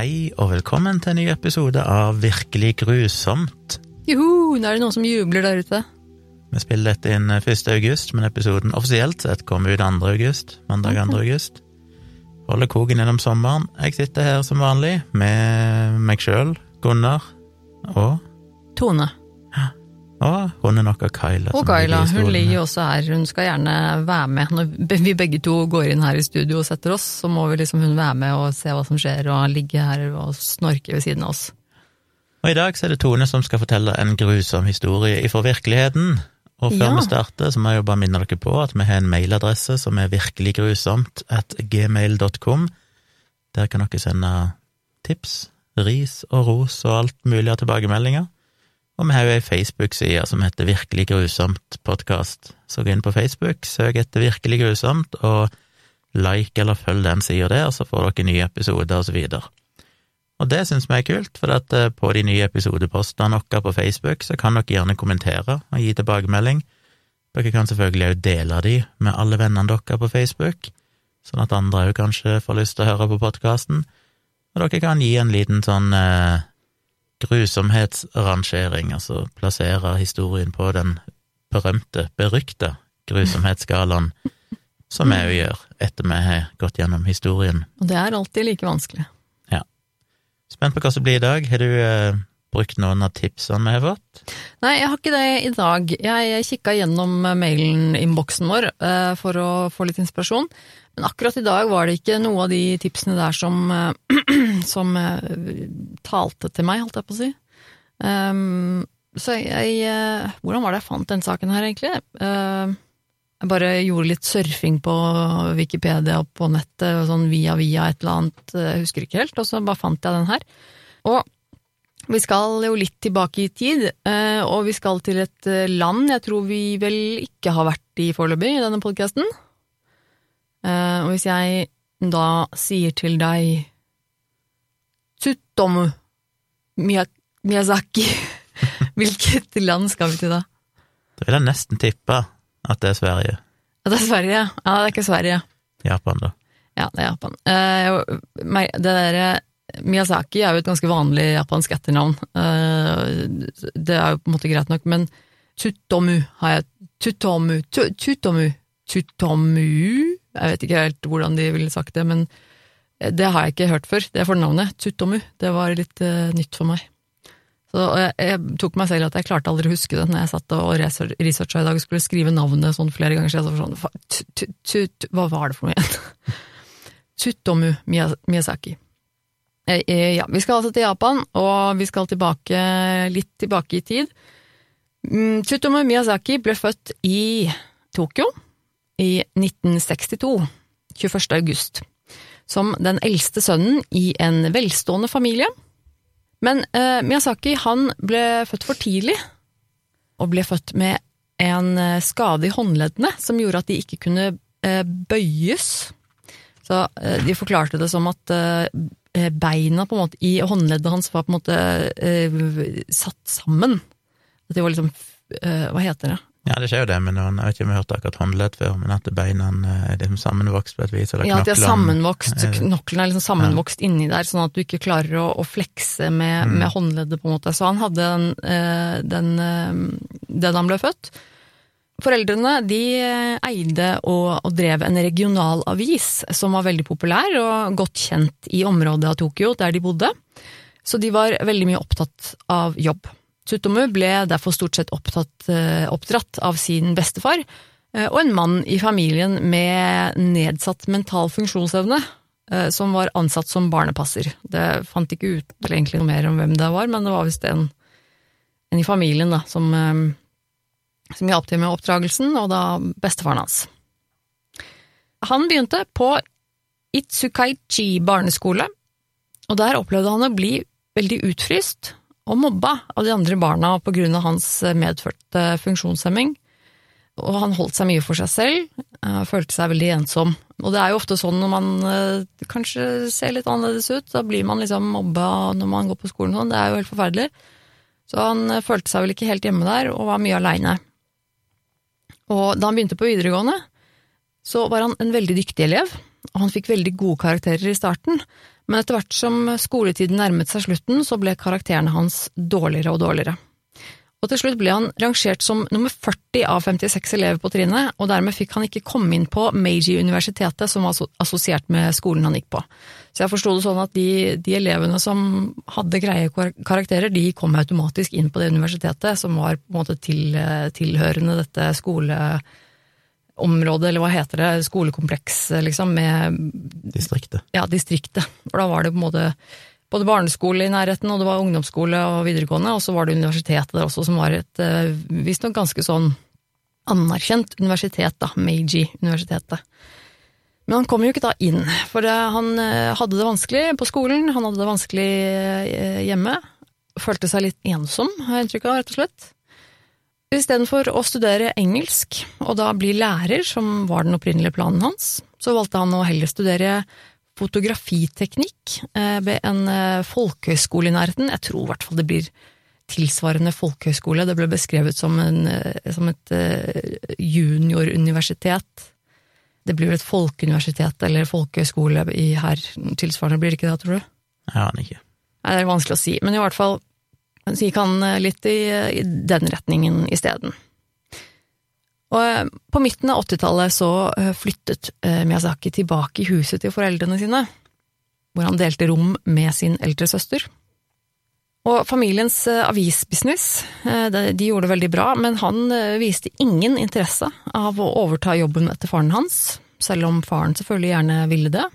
Hei og velkommen til en ny episode av Virkelig grusomt. Joho, nå er det noen som jubler der ute. Vi spiller dette inn 1. august, men episoden offisielt sett kommer ut 2. august. Mandag 2. august. Holder koken gjennom sommeren. Jeg sitter her som vanlig med meg sjøl, Gunnar og Tone. Og vår Kyla. Og Kaila. Hun ligger også her. Hun skal gjerne være med. Når vi begge to går inn her i studio og setter oss, så må vi liksom hun være med og se hva som skjer, og ligge her og snorke ved siden av oss. Og i dag så er det Tone som skal fortelle en grusom historie ifra virkeligheten. Og før Ja. vi starter, så må jeg jo bare minne dere på at vi har en mailadresse som er virkeliggrusomt at gmail.com. Der kan dere sende tips, ris og ros og alt mulig av tilbakemeldinger. Og vi har jo ei Facebook-side som heter Virkelig grusomt podkast. Så gå inn på Facebook, søk etter Virkelig grusomt, og like eller følg den sida der, så får dere nye episoder og så videre. Og det syns vi er kult, for at eh, på de nye episodepostene våre på Facebook så kan dere gjerne kommentere og gi tilbakemelding. Dere kan selvfølgelig òg dele de med alle vennene dere på Facebook, sånn at andre òg kanskje får lyst til å høre på podkasten. Og dere kan gi en liten sånn eh, grusomhetsrangering, altså plassere historien på den berømte, berykta grusomhetsskalaen, som vi jo gjør etter vi har gått gjennom historien. Og det er alltid like vanskelig. Ja. Spent på hva som blir i dag. Har du eh, brukt noen av tipsene vi har fått? Nei, jeg har ikke det i dag. Jeg kikka gjennom mailen-innboksen vår eh, for å få litt inspirasjon, men akkurat i dag var det ikke noe av de tipsene der som, eh, som eh, talte til meg, holdt jeg på å si. Um, så jeg jeg, Hvordan var det jeg fant den saken her, egentlig? Uh, jeg bare gjorde litt surfing på Wikipedia og på nettet, sånn via via et eller annet, eh, jeg husker ikke helt, og så bare fant jeg den her. Og vi skal jo litt tilbake i tid, eh, og vi skal til et eh, land jeg tror vi vel ikke har vært i foreløpig i denne podkasten. Og hvis jeg da sier til deg Tsutomu Miyazaki, hvilket land skal vi til da? Da vil jeg nesten tippe at det er Sverige. Ja, det er Sverige. Ja, det er ikke Sverige. Japan, da. Ja, det er Japan. Uh, det derre Miyazaki er jo et ganske vanlig japansk etternavn. Eh, det er jo på en måte greit nok, men Tsutomu har jeg Tsutomu Tu- Tsutomu Tsutomu Jeg vet ikke helt hvordan de ville sagt det, men det har jeg ikke hørt før. Det fornavnet, Tsutomu, det var litt uh, nytt for meg. Så jeg, jeg tok meg selv at jeg klarte aldri å huske det når jeg satt og research- researcha i dag og skulle skrive navnet sånn flere ganger. Så jeg sa sånn, tu- Hva var det for noe igjen? Tsutomu Miyazaki. Eh, eh, Ja, vi skal altså til Japan, og vi skal tilbake, litt tilbake i tid. Mm, Tsutomu Miyazaki ble født i Tokyo i 1962, 21. august, som den eldste sønnen i en velstående familie. Men eh, Miyazaki han ble født for tidlig, og ble født med en eh, skade i håndleddene som gjorde at de ikke kunne eh, bøyes. Så eh, de forklarte det som at eh, beina på en måte i håndleddet hans var på en måte eh, satt sammen. At de var liksom eh, Hva heter det? Ja, det skjer jo det, men jeg vet ikke om jeg har hørt akkurat håndledd før, men at beina eh, er liksom sammenvokst på et vis, eller Ja, at de er sammenvokst, eh, knoklene er liksom sammenvokst inni der, sånn at du ikke klarer å, å flekse med, Mm. med håndleddet, på en måte. Så han hadde den, eh, den eh, den han ble født. Foreldrene de eide og, og drev en regional avis som var veldig populær og godt kjent i området av Tokyo der de bodde, så de var veldig mye opptatt av jobb. Tsutomu ble derfor stort sett opptatt, eh, oppdratt av sin bestefar, eh, og en mann i familien med nedsatt mental funksjonsevne, eh, som var ansatt som barnepasser. Det fant ikke ut egentlig noe mer om hvem det var, men det var visst en, en i familien da, som, som hjalp til med oppdragelsen, og da bestefaren hans. Han begynte på Itsukaichi barneskole, og der opplevde han å bli veldig utfryst og mobba av de andre barna av hans medførte funksjonshemming. Og han holdt seg mye for seg selv, eh, følte seg veldig ensom. Og det er jo ofte sånn når man eh, kanskje ser litt annerledes ut, da blir man liksom mobba når man går på skolen sånn, det er jo helt forferdelig. Så han eh, følte seg vel ikke helt hjemme der, og var mye aleine. Og da han begynte på videregående, så var han en veldig dyktig elev, og han fikk veldig gode karakterer i starten, Men etter hvert som skoletiden nærmet seg slutten, så ble karakterene hans dårligere og dårligere. Og til slutt ble han rangert som nummer 40 av 56 elever på trinnet, og dermed fikk han ikke komme inn på Meiji-universitetet, som var assosiert med skolen han gikk på. Så jeg forsto det sånn at de, de, elevene som hadde greie karakterer, de kom automatisk inn på det universitetet, som var på en måte til, tilhørende dette skoleområdet, eller hva heter det, skolekomplekset, liksom, med Distriktet. Ja, distriktet. For da var det på en måte både barneskole i nærheten, og det var ungdomsskole og videregående, og så var det universitetet der også, som var et eh, visstnok ganske sånn anerkjent universitet, da, Meiji-universitetet. Men han kom jo ikke da inn, for han eh, hadde det vanskelig på skolen, han hadde det vanskelig eh, hjemme. Følte seg litt ensom, har jeg inntrykk av, rett og slett. Istedenfor å studere engelsk, og da bli lærer, som var den opprinnelige planen hans, så valgte han å heller studere fotografiteknikk eh, ved en eh, folkehøyskole i nærheten. Jeg tror i hvert fall det blir tilsvarende folkehøyskole. Det ble beskrevet som, en, eh, som et junioruniversitet. Det blir vel et folkeuniversitet eller folkehøyskole i her tilsvarende, blir det ikke det, tror du? Jeg aner ikke. Nei, det er vanskelig å si, men i hvert fall så gikk han litt i, i den retningen isteden. Og eh, på midten av 80-tallet så eh, flyttet eh, Miyazaki tilbake i huset til foreldrene sine, hvor han delte rom med sin eldre søster. Og familiens avisbusiness, de gjorde det veldig bra, men han viste ingen interesse av å overta jobben etter faren hans, selv om faren selvfølgelig gjerne ville det,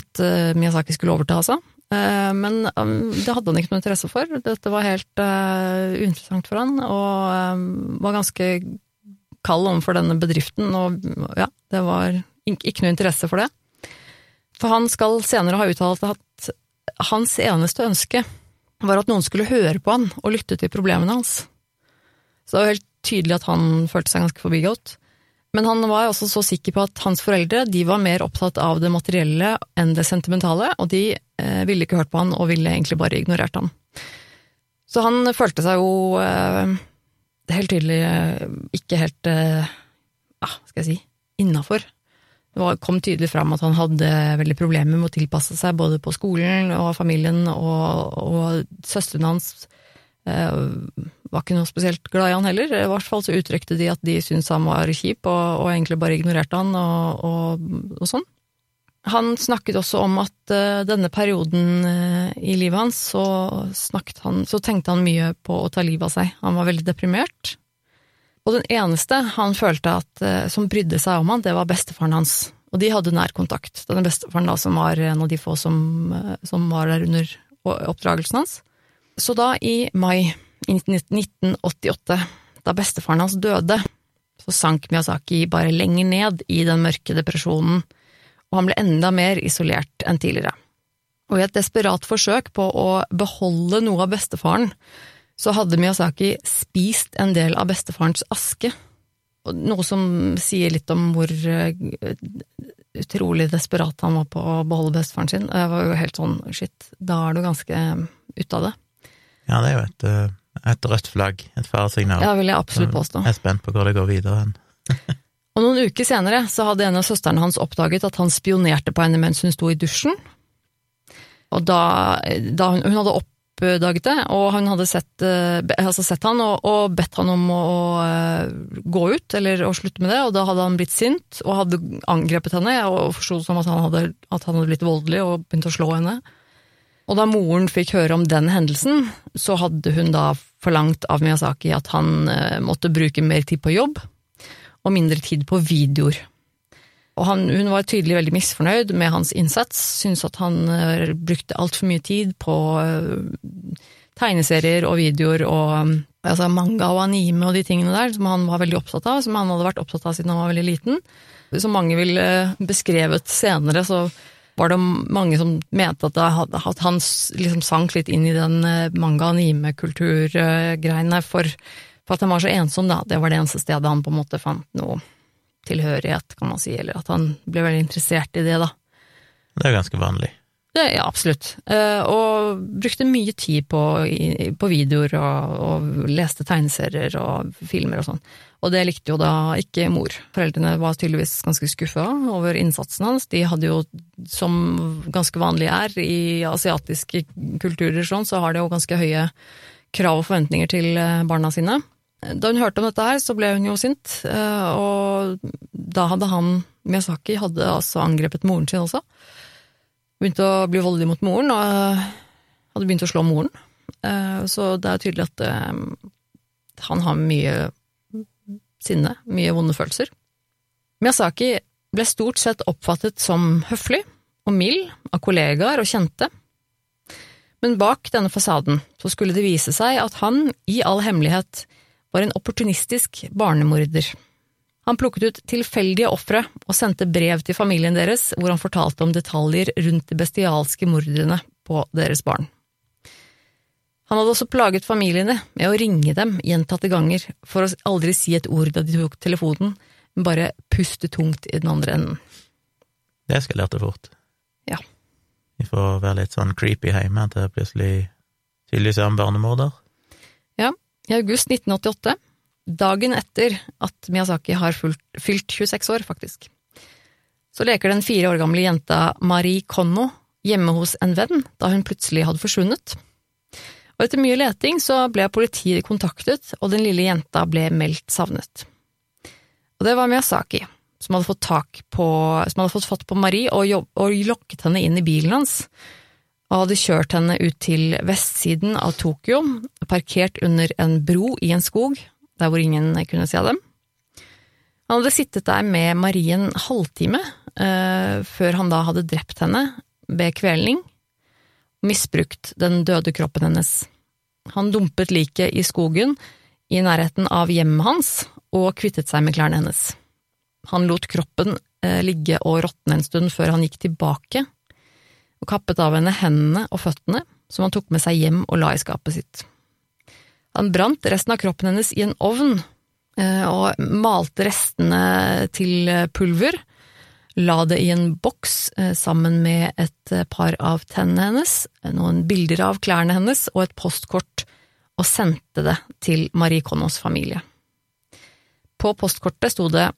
at Miyazaki skulle overta, altså. Men det hadde han ikke noe interesse for, dette var helt uinteressant for han, og var ganske kald overfor denne bedriften, og ja, det var ikke noe interesse for det. For han skal senere ha uttalt at hans eneste ønske var at noen skulle høre på han og lytte til problemene hans. Så det var helt tydelig at han følte seg ganske forbigått. Men han var også så sikker på at hans foreldre de var mer opptatt av det materielle enn det sentimentale, og de eh, ville ikke hørt på han og ville egentlig bare ignorert han. Så han følte seg jo eh, helt tydelig eh, ikke helt eh, ah, skal jeg si, innafor. Det kom tydelig fram at han hadde veldig problemer med å tilpasse seg både på skolen og familien, og, og søstrene hans eh, var ikke noe spesielt glad i han heller. I hvert fall så uttrykte de at de syntes han var kjip, og, og egentlig bare ignorerte han, og, og, og sånn. Han snakket også om at uh, denne perioden uh, i livet hans, så, han, så tenkte han mye på å ta livet av seg. Han var veldig deprimert. Og den eneste han følte at, uh, som brydde seg om han, det var bestefaren hans. Og de hadde nær kontakt. Denne bestefaren da, som var en av de få som, som var der under oppdragelsen hans. Så da, i mai 1988, da bestefaren hans døde, så sank Miyazaki bare lenger ned i den mørke depresjonen og han ble enda mer isolert enn tidligere. Og i et desperat forsøk på å beholde noe av bestefaren, så hadde Miyazaki spist en del av bestefarens aske, noe som sier litt om hvor eh, utrolig desperat han var på å beholde bestefaren sin. Jeg var jo helt sånn shit, da er du ganske ute av det. Ja, det er jo et, eh, et rødt flagg, et faresignal. Ja, vil jeg absolutt påstå. Jeg er spent på hvor det går videre hen. Og noen uker senere så hadde en av søstrene hans oppdaget at han spionerte på henne mens hun sto i dusjen. Og da, da hun, hun, hadde oppdaget det, og han hadde sett, eh, altså sett han og, og, bedt han om å, å, eh, gå ut, eller å slutte med det, og da hadde han blitt sint og hadde angrepet henne, og forsto som at han, hadde, at han hadde blitt voldelig og begynt å slå henne. Og da moren fikk høre om den hendelsen, så hadde hun da forlangt av Miyazaki at han eh, måtte bruke mer tid på jobb, og mindre tid på videoer. Og han, hun var tydelig veldig misfornøyd med hans innsats, syntes at han uh, brukte altfor mye tid på uh, tegneserier og videoer og altså manga og anime og de tingene der, som han var veldig opptatt av, som han hadde vært opptatt av siden han var veldig liten. Som mange ville beskrevet senere, så var det mange som mente at, det, at han liksom sank litt inn i den manga-anime-kulturgreiene for for at han var så ensom, da. Det var det eneste stedet han på en måte fant noe tilhørighet, kan man si, eller at han ble veldig interessert i det, da. Det er ganske vanlig. Det, ja, absolutt. Eh, og brukte mye tid på, på videoer og, og, leste tegneserier og filmer og sånn. Og det likte jo da ikke mor. Foreldrene var tydeligvis ganske skuffa over innsatsen hans. De hadde jo, som ganske vanlig er i asiatiske kulturer sånn, så har de jo ganske høye krav og forventninger til eh, barna sine. Da hun hørte om dette her, så ble hun jo sint, eh, og da hadde han, Miyazaki, hadde altså angrepet moren sin også begynte å bli voldelig mot moren, og eh, hadde begynt å slå moren. Så det er tydelig at han har mye sinne, mye vonde følelser. Miyazaki ble stort sett oppfattet som høflig og mild av kollegaer og kjente. Men bak denne fasaden så skulle det vise seg at han i all hemmelighet var en opportunistisk barnemorder. Han plukket ut tilfeldige ofre og sendte brev til familien deres hvor han fortalte om detaljer rundt de bestialske mordene på deres barn. Han hadde også plaget familiene med å ringe dem gjentatte ganger for å aldri si et ord da de tok telefonen, men bare puste tungt i den andre enden. Det eskalerte fort. Ja. Fra å være litt sånn creepy hjemme til plutselig tydeligvis er han barnemorder. Ja, i august 1988 dagen etter at Miyazaki har fylt 26 år, faktisk. Så leker den fire år gamle jenta Marie Konno hjemme hos en venn da hun plutselig hadde forsvunnet. Og etter mye leting så ble politiet kontaktet, og den lille jenta ble meldt savnet. Og det var Miyazaki, som hadde fått, tak på, som hadde fått fatt på Marie og, jobb, og lokket henne inn i bilen hans, og hadde kjørt henne ut til vestsiden av Tokyo, parkert under en bro i en skog, der hvor ingen kunne se dem. Han hadde sittet der med Marie en halvtime eh, før han da hadde drept henne ved kvelning, misbrukt den døde kroppen hennes. Han dumpet liket i skogen i nærheten av hjemmet hans og kvittet seg med klærne hennes. Han lot kroppen eh, ligge og råtne en stund før han gikk tilbake og kappet av henne hendene og føttene, som han tok med seg hjem og la i skapet sitt. Han brant resten av kroppen hennes i en ovn eh, og malte restene til pulver. La det i en boks eh, sammen med et par av tennene hennes, noen bilder av klærne hennes og et postkort, og sendte det til Marie Connos familie. På postkortet sto det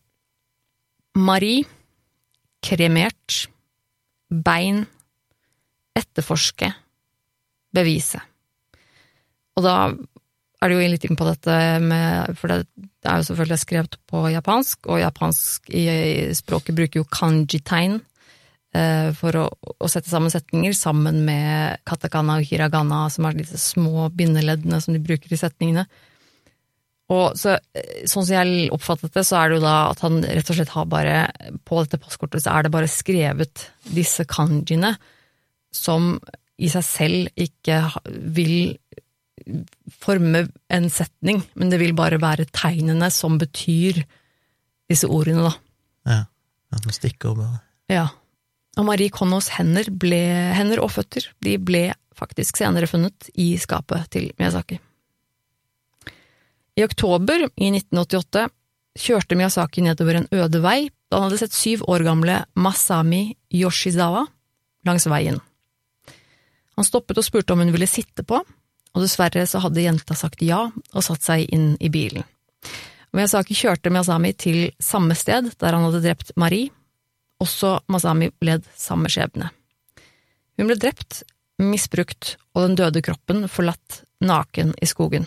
Marie, kremert, bein, etterforske, bevise. Og da er det jo litt inn på dette med For det, er jo selvfølgelig skrevet på japansk, og japansk i, i språket bruker jo kanji-tegn eh, for å, å, sette sammen setninger sammen med katakana og hiragana, som er disse små bindeleddene som de bruker i setningene. Og så, sånn som jeg oppfattet det, så er det jo da at han rett og slett har bare På dette postkortet så er det bare skrevet disse kanjiene som i seg selv ikke vil forme en setning, men det vil bare være tegnene som betyr disse ordene, da. Ja. At Stikkord, bare. Ja. Og Marie Connos hender, ble, hender og føtter de ble faktisk senere funnet i skapet til Miyazaki. I oktober i 1988 kjørte Miyazaki nedover en øde vei da han hadde sett syv år gamle Masami Yoshizawa langs veien. Han stoppet og spurte om hun ville sitte på, og dessverre så hadde jenta sagt ja og satt seg inn i bilen. Miyazaki kjørte Miyazami til samme sted der han hadde drept Marie. Også Masami led samme skjebne. Hun ble drept, misbrukt og den døde kroppen forlatt naken i skogen.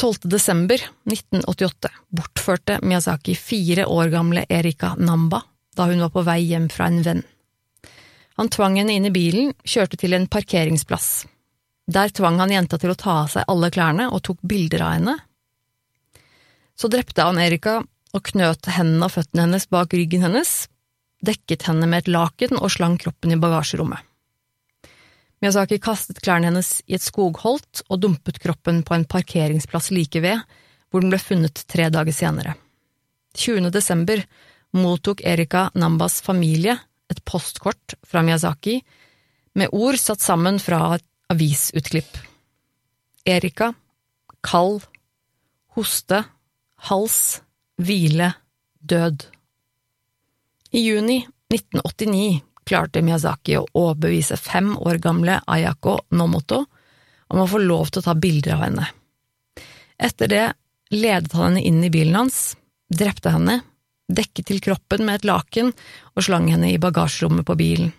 12. desember 1988 bortførte Miyazaki fire år gamle Erika Namba da hun var på vei hjem fra en venn. Han tvang henne inn i bilen, kjørte til en parkeringsplass. Der tvang han jenta til å ta av seg alle klærne og tok bilder av henne. Så drepte han Erika og knøt hendene og føttene hennes bak ryggen hennes, dekket henne med et laken og slang kroppen i bagasjerommet. Miyazaki kastet klærne hennes i et skogholt og dumpet kroppen på en parkeringsplass like ved, hvor den ble funnet tre dager senere. 20. desember mottok Erika Nambas familie et postkort fra Miyazaki med ord satt sammen fra avisutklipp. Erika, kald, hoste, hals, hvile, død. I juni 1989 klarte Miyazaki å overbevise fem år gamle Ayako Nomoto om å få lov til å ta bilder av henne. Etter det ledet han henne inn i bilen hans, drepte henne, dekket til kroppen med et laken og slang henne i bagasjerommet på bilen.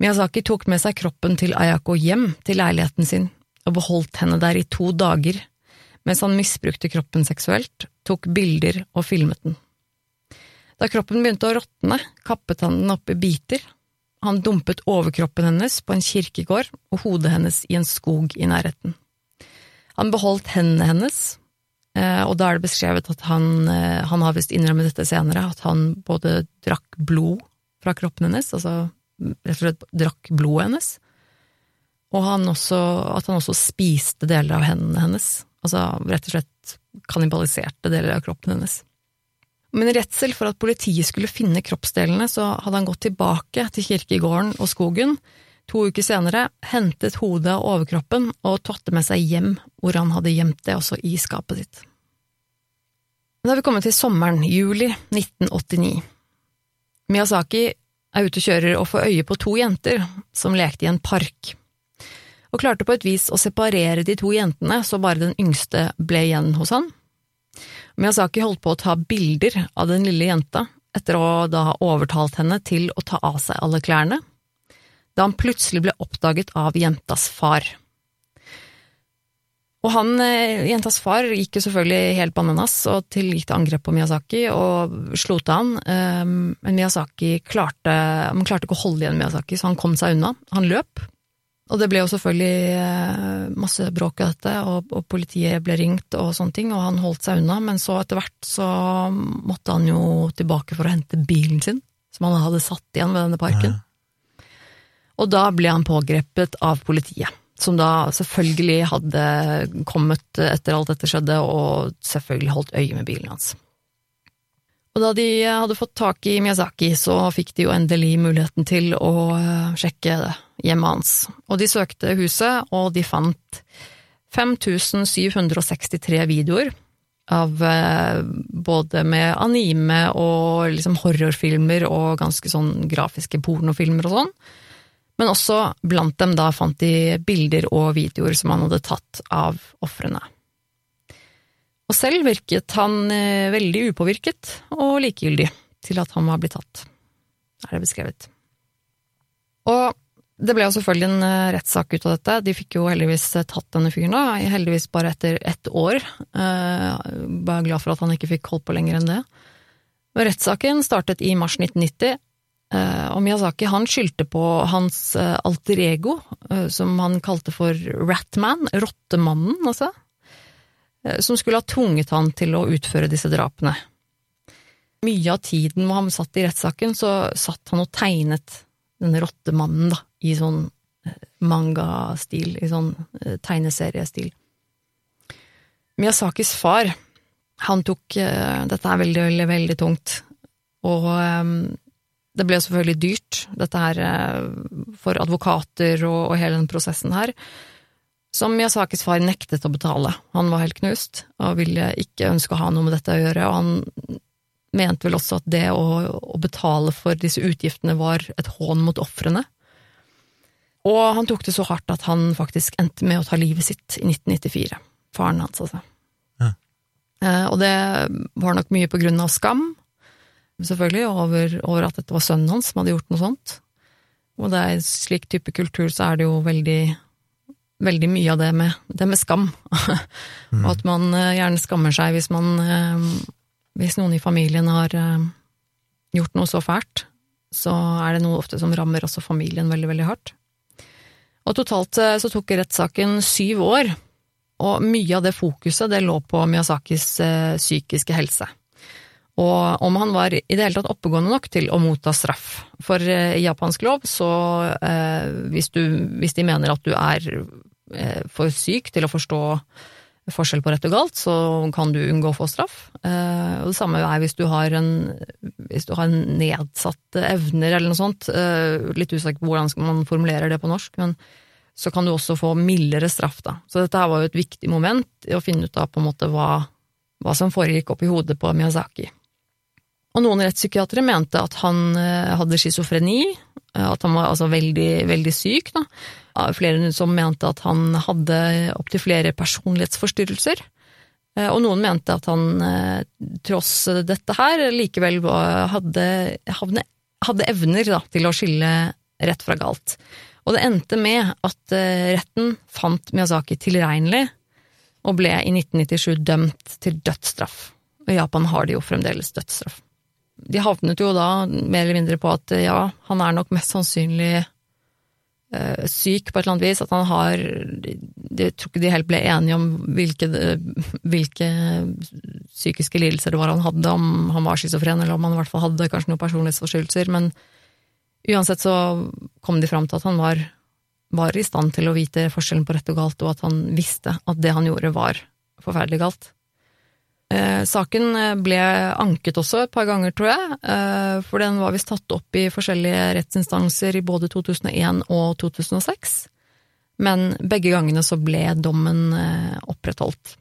Miyazaki tok med seg kroppen til Ayako hjem til leiligheten sin og beholdt henne der i to dager, mens han misbrukte kroppen seksuelt, tok bilder og filmet den. Da kroppen begynte å råtne, kappet han den opp i biter. Han dumpet overkroppen hennes på en kirkegård og hodet hennes i en skog i nærheten. Han beholdt hendene hennes, eh, og da er det beskrevet at han, eh, han har visst innrømmet dette senere, at han både drakk blod fra kroppen hennes, altså rett og slett drakk blodet hennes, og han også, at han også spiste deler av hendene hennes, altså rett og slett kannibaliserte deler av kroppen hennes. Men i redsel for at politiet skulle finne kroppsdelene, så hadde han gått tilbake til kirkegården og skogen. To uker senere hentet hodet og overkroppen og tatt det med seg hjem, hvor han hadde gjemt det også i skapet sitt. Da har vi kommet til sommeren, juli 1989. Miyazaki er ute og kjører og får øye på to jenter som lekte i en park, og klarte på et vis å separere de to jentene så bare den yngste ble igjen hos han. Miyazaki holdt på å ta bilder av den lille jenta etter å da ha overtalt henne til å ta av seg alle klærne, da han plutselig ble oppdaget av jentas far. Og han, eh, jentas far, gikk jo selvfølgelig helt bananas og til gikk til angrep på Miyazaki og slo til han, eh, men Miyazaki klarte, man klarte ikke å holde igjen Miyazaki, så han kom seg unna. Han løp, og det ble jo selvfølgelig eh, masse bråk av dette, og, og, politiet ble ringt og sånne ting, og han holdt seg unna, men så etter hvert så måtte han jo tilbake for å hente bilen sin, som han hadde satt igjen ved denne parken. Ja. Og da ble han pågrepet av politiet, som da selvfølgelig hadde kommet etter alt dette skjedde, og selvfølgelig holdt øye med bilen hans. Og da de hadde fått tak i Miyazaki, så fikk de jo endelig muligheten til å eh, sjekke hjemmet hans. Og de søkte huset, og de fant 5763 videoer av eh, både med anime og liksom horrorfilmer og ganske sånn grafiske pornofilmer og sånn. Men også blant dem da fant de bilder og videoer som han hadde tatt av ofrene. Og selv virket han eh, veldig upåvirket og likegyldig til at han var blitt tatt, er det beskrevet. Og det ble jo selvfølgelig en eh, rettssak ut av dette. De fikk jo heldigvis eh, tatt denne fyren, da. Heldigvis bare etter ett år. Bare glad for at han ikke fikk holdt på lenger enn det. Rettssaken startet i mars 1990, og Miyazaki han skyldte på hans alter ego, som han kalte for Ratman, rottemannen, altså. Eh, som skulle ha tvunget han til å utføre disse drapene. Mye av tiden hvor han satt i rettssaken, så satt han og tegnet denne rottemannen, da, i sånn eh, manga-stil, i sånn eh, tegneseriestil. Miyazakis far, han tok dette er veldig, veldig, veldig tungt, og det ble selvfølgelig dyrt, dette her for advokater og, og hele den prosessen her som Miyazakis far nektet å betale. Han var helt knust og ville ikke ønske å ha noe med dette å gjøre, og han mente vel også at det å, å betale for disse utgiftene var et hån mot ofrene. Og han tok det så hardt at han faktisk endte med å ta livet sitt i 1994. Faren hans, altså. Ja. Eh, og det var nok mye på grunn av skam, selvfølgelig, over, over at dette var sønnen hans som hadde gjort noe sånt. Og det er slik type kultur så er det jo veldig veldig mye av det med, det med skam. mm. Og at man uh, gjerne skammer seg hvis man uh, Hvis noen i familien har uh, gjort noe så fælt, så er det noe ofte som rammer også familien veldig, veldig hardt. Og totalt så tok rettssaken syv år, og mye av det fokuset det lå på Miyazakis psykiske helse. Og om han var i det hele tatt oppegående nok til å motta straff. For i japansk lov, så eh, hvis, du, hvis, de mener at du er Eh, for syk til å forstå forskjell på rett og galt, så kan du unngå å få straff. Eh, og det samme er hvis du har en, hvis du har nedsatte evner eller noe sånt. Eh, litt usikker på hvordan man formulerer det på norsk, men så kan du også få mildere straff, da. Så dette her var jo et viktig moment i å finne ut av på en måte hva, hva som foregikk oppi hodet på Miyazaki. Og noen rettspsykiatere mente at han eh, hadde schizofreni, eh, at han var altså veldig, veldig syk. Da. Flere som mente at han hadde opptil flere personlighetsforstyrrelser. Eh, Og noen mente at han tross dette her likevel hadde, havne, hadde evner da, til å skille rett fra galt. Og det endte med at retten fant Miyazaki tilregnelig, og ble i 1997 dømt til dødsstraff. Og I Japan har de jo fremdeles dødsstraff. De havnet jo da mer eller mindre på at eh, ja, han er nok mest sannsynlig eh, syk på et eller annet vis, at han har Jeg tror ikke de helt ble enige om hvilke, hvilke psykiske lidelser det var han hadde, om han var schizofren, eller om han i hvert fall hadde kanskje noen personlighetsforstyrrelser, men uansett så kom de fram til at han var, var i stand til å vite forskjellen på rett og galt, og at han visste at det han gjorde var forferdelig galt. Eh, saken eh, ble anket også et par ganger, tror jeg, eh, for den var visst tatt opp i forskjellige rettsinstanser i både 2001 og 2006, men begge gangene så ble dommen eh, opprettholdt.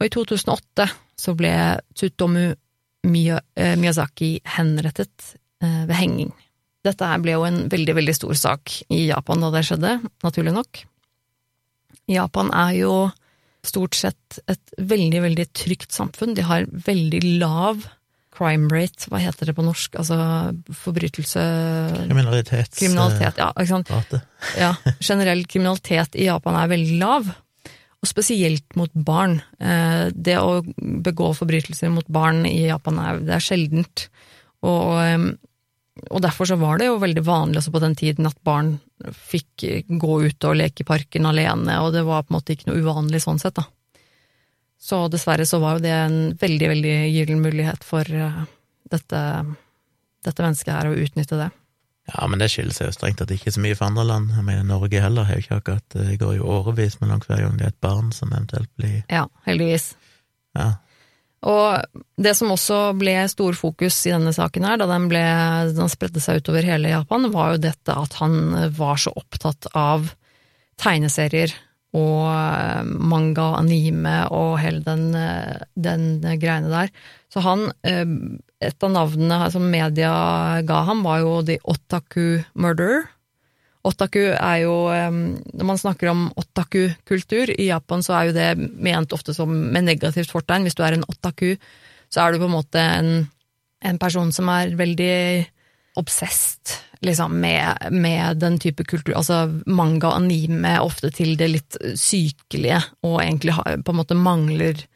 Og i 2008 så ble Tsutomu eh, Miyazaki henrettet eh, ved henging. Dette her ble jo en veldig, veldig stor sak i Japan da det skjedde, naturlig nok. Japan er jo stort sett et veldig, veldig trygt samfunn. De har veldig lav crime rate, hva heter det på norsk, altså forbrytelse Kriminalitets... Kriminalitet, ja. Ikke sant? Ja, generell kriminalitet i Japan er veldig lav, og spesielt mot barn. Eh, Det å begå forbrytelser mot barn i Japan er, det er sjeldent, og, eh, og derfor så var det jo veldig vanlig også på den tiden at barn fikk gå ut og leke i parken alene, og det var på en måte ikke noe uvanlig sånn sett, da. Så dessverre så var jo det en veldig, veldig gyllen mulighet for eh, dette, dette mennesket her å utnytte det. Ja, men det skiller seg jo strengt at det ikke er så mye for andre land. Jeg mener, Norge heller har jo ikke akkurat Det går jo årevis mellom hver gang det er et barn som eventuelt blir Ja, heldigvis. Ja. Og det som også ble stor fokus i denne saken her, da den, ble, den spredde seg utover hele Japan, var jo dette at han var så opptatt av tegneserier og eh, manga anime og hele den, eh, den greiene der. Så han, eh, et av navnene som media ga ham, var jo The Otaku Murderer. Otaku er jo Når man snakker om otaku-kultur i Japan, så er jo det ment ofte som med negativt fortegn. Hvis du er en otaku, så er du på en måte en, en person som er veldig obsessed liksom, med, med den type kultur. Altså manga og anime ofte til det litt sykelige, og egentlig på en måte mangler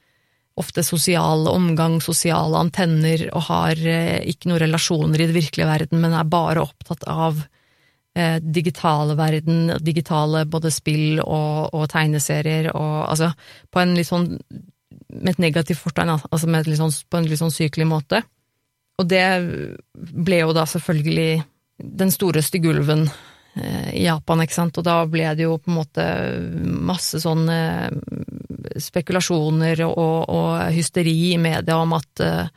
ofte sosial omgang, sosiale antenner, og har eh, ikke noen relasjoner i den virkelige verden, men er bare opptatt av eh, digitale verden, digitale både spill og, og tegneserier, og altså på en litt sånn med et negativt fortegn, altså sånn, på en litt sånn sykelig måte. Og det ble jo da selvfølgelig den store gulven eh, i Japan, ikke sant, og da ble det jo på en måte masse sånn spekulasjoner og, og hysteri i media om at uh,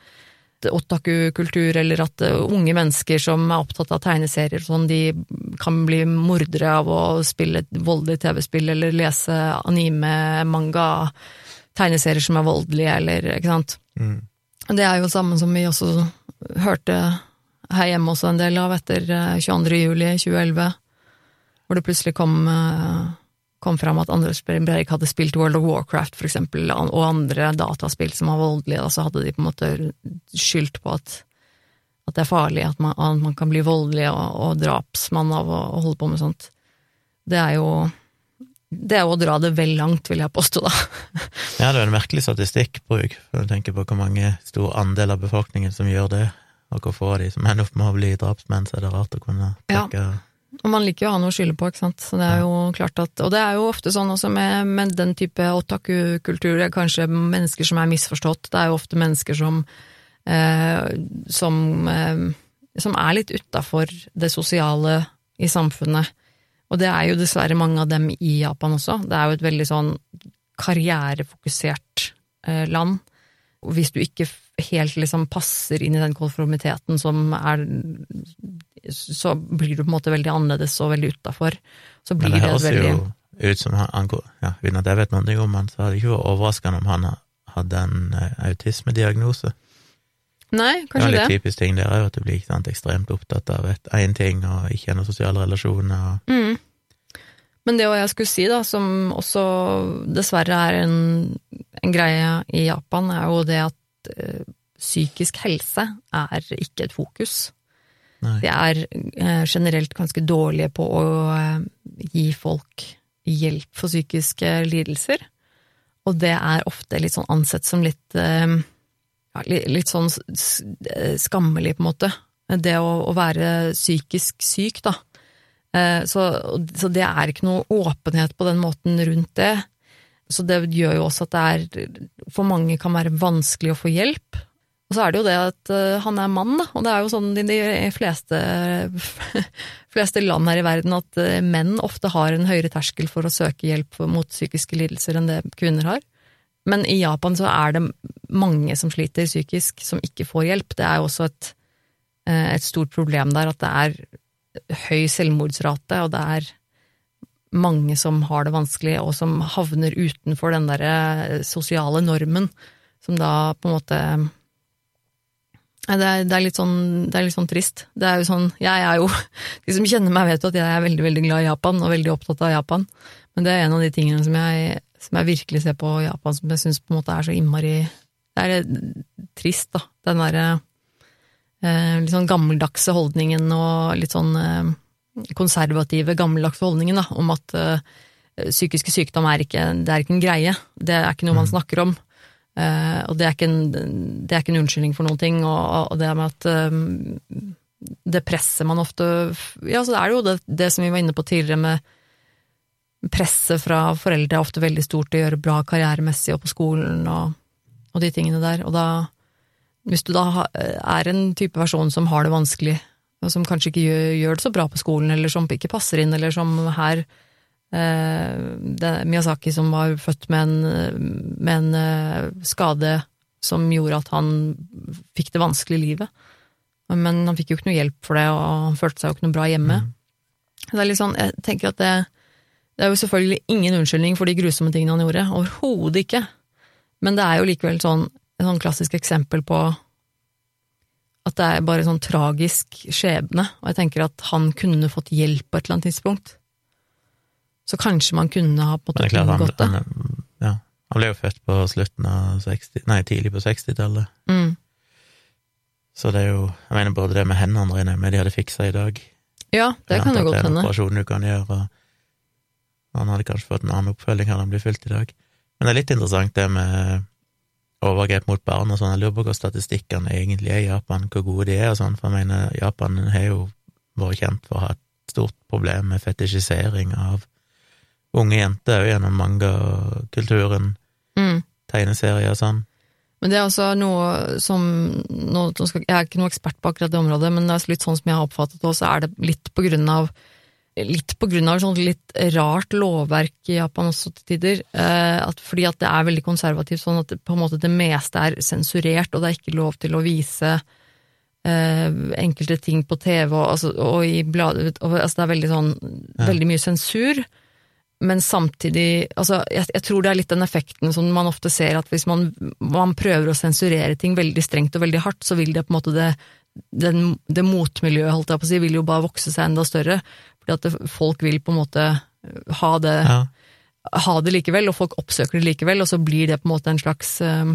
otaku-kultur, eller at uh, unge mennesker som er opptatt av tegneserier, sånn, de kan bli mordere av å spille voldelig TV-spill eller lese anime, manga, tegneserier som er voldelige, eller ikke sant. Mm. Det er jo samme som vi også hørte her hjemme også en del av etter 22. juli 2011, hvor det plutselig kom, kom fram at Anders Breivik hadde spilt World of Warcraft, for eksempel, og andre dataspill som var voldelige, og så hadde de på en måte skyldt på at, at det er farlig, at man, at man kan bli voldelig og, og drapsmann av å, å holde på med sånt. Det er jo det er jo å dra det vel langt, vil jeg påstå, da. ja, det er en merkelig statistikkbruk, for å tenke på hvor mange stor andel av befolkningen som gjør det, og hvor få av de som ender opp med å bli drapsmenn, så er det rart å kunne trekke ja. Og man liker jo å ha noe å skylde på, ikke sant. Så det er jo klart at, og det er jo ofte sånn også med, med den type otaku-kultur, kanskje mennesker som er misforstått. Det er jo ofte mennesker som eh, som, eh, som er litt utafor det sosiale i samfunnet. Og det er jo dessverre mange av dem i Japan også. Det er jo et veldig sånn karrierefokusert eh, land. Og hvis du ikke helt liksom passer inn i den konformiteten som er Så blir du på en måte veldig annerledes og veldig utafor. Så blir Men det det, høres jo ut som han, han ja, Uten at jeg vet noe om han, så hadde det ikke vært overraskende om han hadde en eh, autismediagnose. Nei, kanskje Det Det er en litt typisk ting der òg, at du blir ikke sant, ekstremt opptatt av én ting og ikke har noen sosiale relasjoner. og Mm. Men det jeg skulle si, da, som også dessverre er en, en greie i Japan, er jo det at eh, psykisk helse er ikke et fokus. Nei. De er eh, generelt ganske dårlige på å eh, gi folk hjelp for psykiske lidelser. Og det er ofte litt sånn ansett som litt ja, litt, sånn skammelig, på en måte. Det å, å være psykisk syk, da. Så, så det er ikke noe åpenhet på den måten rundt det. Så det gjør jo også at det er For mange kan være vanskelig å få hjelp. Og så er det jo det at eh, han er mann, da, og det er jo sånn i de fleste, fleste land her i verden at eh, menn ofte har en høyere terskel for å søke hjelp mot psykiske lidelser enn det kvinner har. Men i Japan så er det mange som sliter psykisk, som ikke får hjelp. Det er jo også et, eh, et stort problem der at det er høy selvmordsrate, og det er mange som har det vanskelig, og som havner utenfor den derre sosiale normen, som da på en måte det er, det, er sånn, det er litt sånn trist. Det er jo sånn, jeg er jo De som kjenner meg, vet jo at jeg er veldig veldig glad i Japan, og veldig opptatt av Japan. Men det er en av de tingene som jeg, som jeg virkelig ser på Japan som jeg syns på en måte er så innmari Det er eh, trist, da. Den derre eh, litt sånn gammeldagse holdningen og litt sånn eh, konservative, gammeldagse holdningen da, om at uh, psykiske sykdom er ikke, det er ikke en greie. Det er ikke noe man snakker om. Uh, og det er, ikke en, det er ikke en unnskyldning for noen ting. Og, og det med at eh, det presset man ofte Ja, så er det jo det, det som vi var inne på tidligere med presset fra foreldre er ofte veldig stort til å gjøre bra karrieremessig og på skolen og, og de tingene der. Og da, hvis du da er en type person som har det vanskelig, og som kanskje ikke gjør, gjør det så bra på skolen, eller som ikke passer inn, eller som her eh, det Miyazaki som var født med en, med en eh, skade som gjorde at han fikk det vanskelig i livet. Men han fikk jo ikke noe hjelp for det, og han følte seg jo ikke noe bra hjemme. Det er litt sånn, jeg tenker at det, det er jo selvfølgelig ingen unnskyldning for de grusomme tingene han gjorde, overhodet ikke. Men det er jo likevel sånn, et sånn klassisk eksempel på at det er bare sånn tragisk skjebne, og jeg tenker at han kunne fått hjelp på et eller annet tidspunkt. Så kanskje man kunne ha på en måte unngått det. han, ja, han ble jo født på slutten av 60, nei, tidlig på 60-tallet. Mm. Så det er jo Jeg mener både det med hendene regner jeg med de hadde fiksa i dag. Ja, det kan jo godt godt Det er en hende. operasjon du kan gjøre, og han hadde kanskje fått en annen oppfølging hadde han blitt fulgt i dag. Men det er litt interessant det med overgrep mot barn og sånn. Jeg lurer på hva statistikkene egentlig er i Japan, hvor gode de er og sånn, for jeg mener Japan har jo vært kjent for å ha et stort problem med fetisjisering av unge jenter òg gjennom manga-kulturen, Mm. tegneserier og sånn. Men det er også noe som nå, Jeg er ikke noe ekspert på akkurat det området, men det er litt sånn som jeg har oppfattet det, så er det litt på grunn av Litt på grunn av sånn litt rart lovverk i Japan også til tider. Eh, at, fordi at det er veldig konservativt, sånn at det, på en måte det meste er sensurert, og det er ikke lov til å vise eh, enkelte ting på TV og, altså, og i blader altså, Det er veldig sånn Ja. Veldig mye sensur. Men samtidig altså, jeg, jeg tror det er litt den effekten som man ofte ser, at hvis man, man prøver å sensurere ting veldig strengt og veldig hardt, så vil det på en måte det, den, det motmiljøet, holdt jeg på å si, vil jo bare vokse seg enda større. At folk vil på en måte ha det, Ja. ha det likevel, og folk oppsøker det likevel, og så blir det på en måte en slags eh,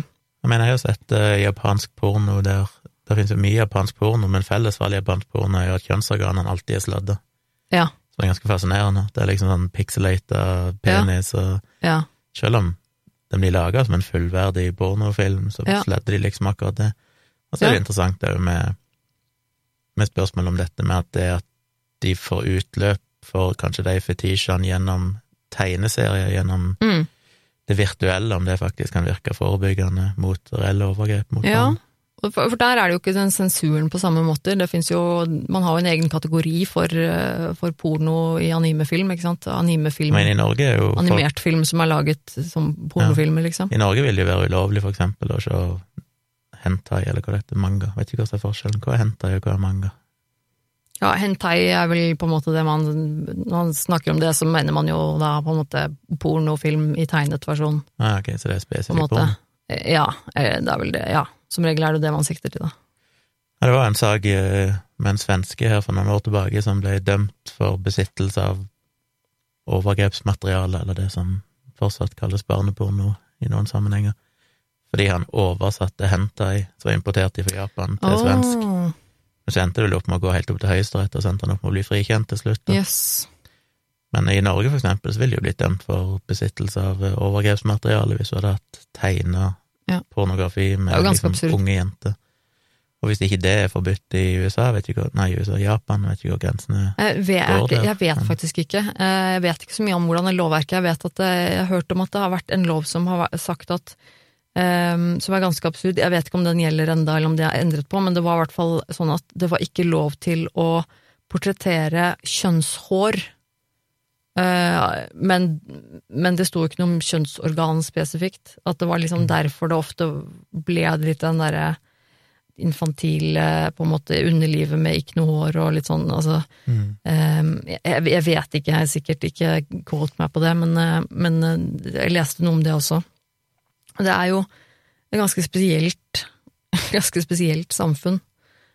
Jeg mener, jeg har sett uh, japansk porno der Det finnes jo mye japansk porno, men felles for all japansk porno er jo at kjønnsorganene alltid er sladda. Ja. Som er ganske fascinerende. Det er liksom sånn pixelata penis, og Ja. selv om den blir laga som en fullverdig pornofilm, så sladder de liksom akkurat det. Og så er det interessant òg med, med spørsmål om dette med at det at de får utløp for kanskje de fetisjene gjennom tegneserier, gjennom Mm. det virtuelle, om det faktisk kan virke forebyggende mot reelle overgrep mot Ja. barn. For, der er det jo ikke den sensuren på samme måte. Det finnes jo, Man har jo en egen kategori for, eh, for porno i animefilm, ikke sant. Animefilm, Men i Norge er jo folk, animert film som er laget som pornofilmer, liksom. I Norge vil det jo være ulovlig, for eksempel, å se hentai, eller hva det heter, manga. Vet ikke hva som er forskjellen. Hva er hentai, og hva er manga? Ja, hentai er vel på en måte det man Når man snakker om det, så mener man jo da på en måte pornofilm i tegnet versjon, Ah, ok, så det er spesifikt porno. Ja, eh, det er vel det, ja. Som regel er det det man sikter til, da. Ja, det var en sak eh, med en svenske her for noen år tilbake som ble dømt for besittelse av overgrepsmateriale, eller det som fortsatt kalles barneporno i noen sammenhenger, fordi han oversatte hentai som var importert fra Japan, til svensk. Åh, Men så endte det vel opp med å gå helt opp til Høyesterett, og så endte han opp med å bli frikjent til slutt. Yes. Men i Norge, for eksempel, så ville jo blitt dømt for besittelse av eh, overgrepsmateriale hvis du hadde hatt tegna Ja. pornografi med liksom, unge jenter. Og hvis ikke det er forbudt i USA, vet ikke nei, USA, Japan, vet ikke hvor grensene. Vet, Går der. jeg vet faktisk ikke. Eh, Jeg vet ikke så mye om hvordan det lovverket Jeg vet at jeg har hørt om at det har vært en lov som har sagt at ehm, Som er ganske absurd. Jeg vet ikke om den gjelder enda, eller om det er endret på, men det var i hvert fall sånn at det var ikke lov til å portrettere kjønnshår. Uh, men, men det sto ikke noe om kjønnsorgan spesifikt. At det var liksom derfor det ofte ble litt den derre infantile på en måte underlivet med ikke noe hår og litt sånn, altså Mm. um, jeg, jeg vet ikke, jeg er sikkert ikke quote meg på det, men, eh, men eh, jeg leste noe om det også. Det er jo et ganske spesielt, ganske spesielt samfunn,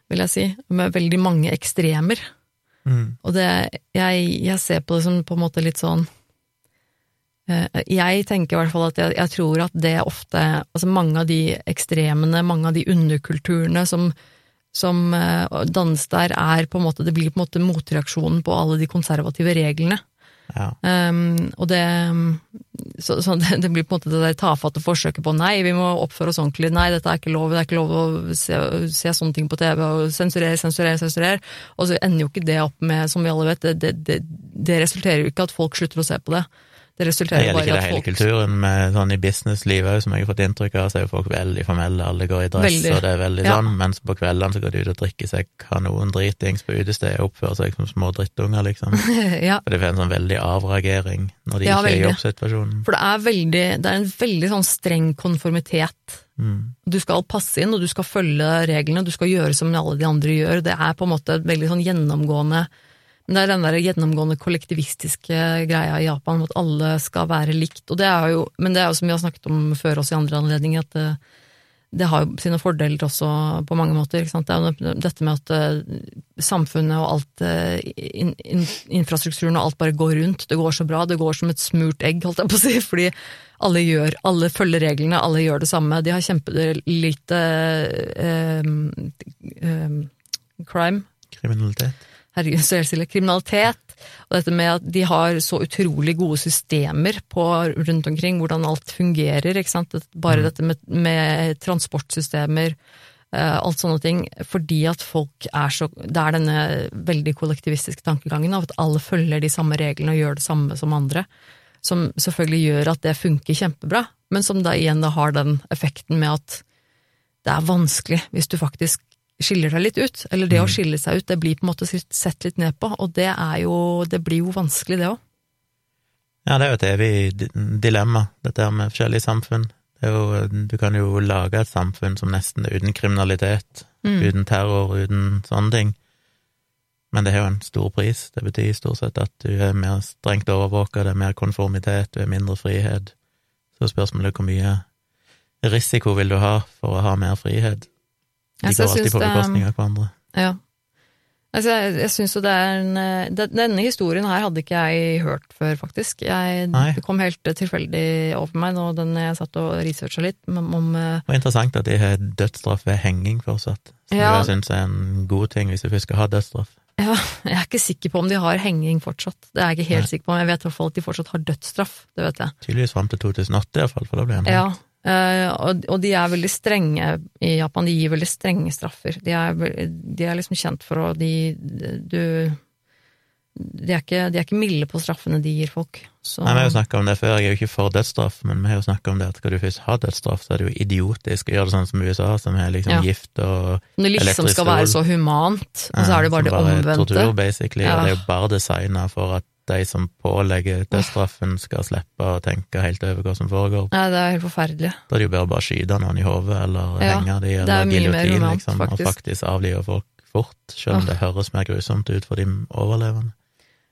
vil jeg si, med veldig mange ekstremer. Mm. Og det, jeg, jeg ser på det som på en måte litt sånn eh, Jeg tenker i hvert fall at jeg, jeg tror at det ofte Altså mange av de ekstremene, mange av de underkulturene som, som eh, dannes der, er på en måte Det blir på en måte motreaksjonen på alle de konservative reglene. Um, og det så, så det, blir på en måte det der tafatte forsøket på nei, vi må oppføre oss ordentlig, nei, dette er ikke lov, det er ikke lov å se, se sånne ting på TV, og sensurere, sensurere, sensurere. Og så ender jo ikke det opp med, som vi alle vet, det, det resulterer jo ikke at folk slutter å se på det. Det Det resulterer gjelder i ikke folk det at hele kulturen, men sånn i businesslivet òg, som jeg har fått inntrykk av, så er jo folk veldig formelle, alle går i dress, Veldig. og det er veldig Ja. sånn, mens på kveldene så går de ut og drikker seg kanon dritings på utestedet og oppfører seg som små drittunger, liksom. ja, For det får en sånn veldig avreagering når de Ja, ikke er i jobbsituasjonen. for det er veldig, det er en veldig sånn streng konformitet. Mm. Du skal passe inn, og du skal følge reglene, du skal gjøre som alle de andre gjør. Det er på en måte et veldig sånn gjennomgående Men det er den der gjennomgående kollektivistiske greia i Japan, at alle skal være likt. Og det er jo, men det er jo som vi har snakket om før også i andre anledninger, at det, det har jo sine fordeler også på mange måter. Det er jo dette med at eh, samfunnet og alt, eh, in, in, infrastrukturen og alt bare går rundt. Det går så bra, det går som et smurt egg, holdt jeg på å si, fordi alle gjør, alle følger reglene, alle gjør det samme. De har kjempelite eh, eh, crime, Kriminalitet. Herregud, så helt stille, kriminalitet, og dette med at de har så utrolig gode systemer på rundt omkring, hvordan alt fungerer, ikke sant, Bare bare dette med, med transportsystemer, eh, alt sånne ting, fordi at folk er så, det er denne veldig kollektivistiske tankegangen av at alle følger de samme reglene og gjør det samme som andre, som selvfølgelig gjør at det funker kjempebra, men som da igjen da har den effekten med at det er vanskelig hvis du faktisk skiller deg litt ut. Eller det å skille seg ut, det blir på en måte sett litt ned på, og det er jo Det blir jo vanskelig, det òg. Ja, det er jo et evig dilemma, dette her med forskjellige samfunn. Det er jo, du kan jo lage et samfunn som nesten er uten kriminalitet, Mm. uten terror, uten sånne ting. Men det har jo en stor pris. Det betyr stort sett at du er mer strengt overvåka, det er mer konformitet, du er mindre frihet. Så spørsmålet er hvor mye risiko vil du ha for å ha mer frihet? De Altså, går alltid på det- bekostning av hverandre. Ja. Altså, jeg, jeg syns jo det er en eh, det- Denne historien her hadde ikke jeg hørt før, faktisk. Jeg, det kom helt tilfeldig over meg nå den jeg satt og researcha litt om, om eh, Det var interessant at de har dødsstraff ved henging fortsatt, som Ja. jeg syns er en god ting hvis du først skal ha dødsstraff. ja, Jeg er ikke sikker på om de har henging fortsatt. Det er jeg ikke helt sikker på, men jeg vet i hvert fall at de fortsatt har dødsstraff. Det vet jeg. Tydeligvis fram til 2008 iallfall, for da ble han Ja, eh, og, og de er veldig strenge i Japan. De gir veldig strenge straffer. De er, de er liksom kjent for å de, du, de, er ikke, de er ikke milde på straffene de gir folk. Så, Nei, Vi har jo snakka om det før, jeg er jo ikke for dødsstraff, men vi har jo snakka om det at skal du først ha dødsstraff, så er det jo idiotisk å gjøre det sånn som USA, som er liksom Ja. gift og når det liksom skal være så humant, og så er det bare det omvendte. tortur, basically, Ja. og det er jo bare designa for at de som pålegger dødsstraffen, skal slippe å tenke helt over hva som foregår. Nei, det er helt forferdelig. Da er det jo bare bare skyte noen i hodet, eller Ja, henge de, er eller giljotin, liksom, liksom, og faktisk. faktisk avlive folk fort, selv om ja. det høres mer grusomt ut for de overlevende.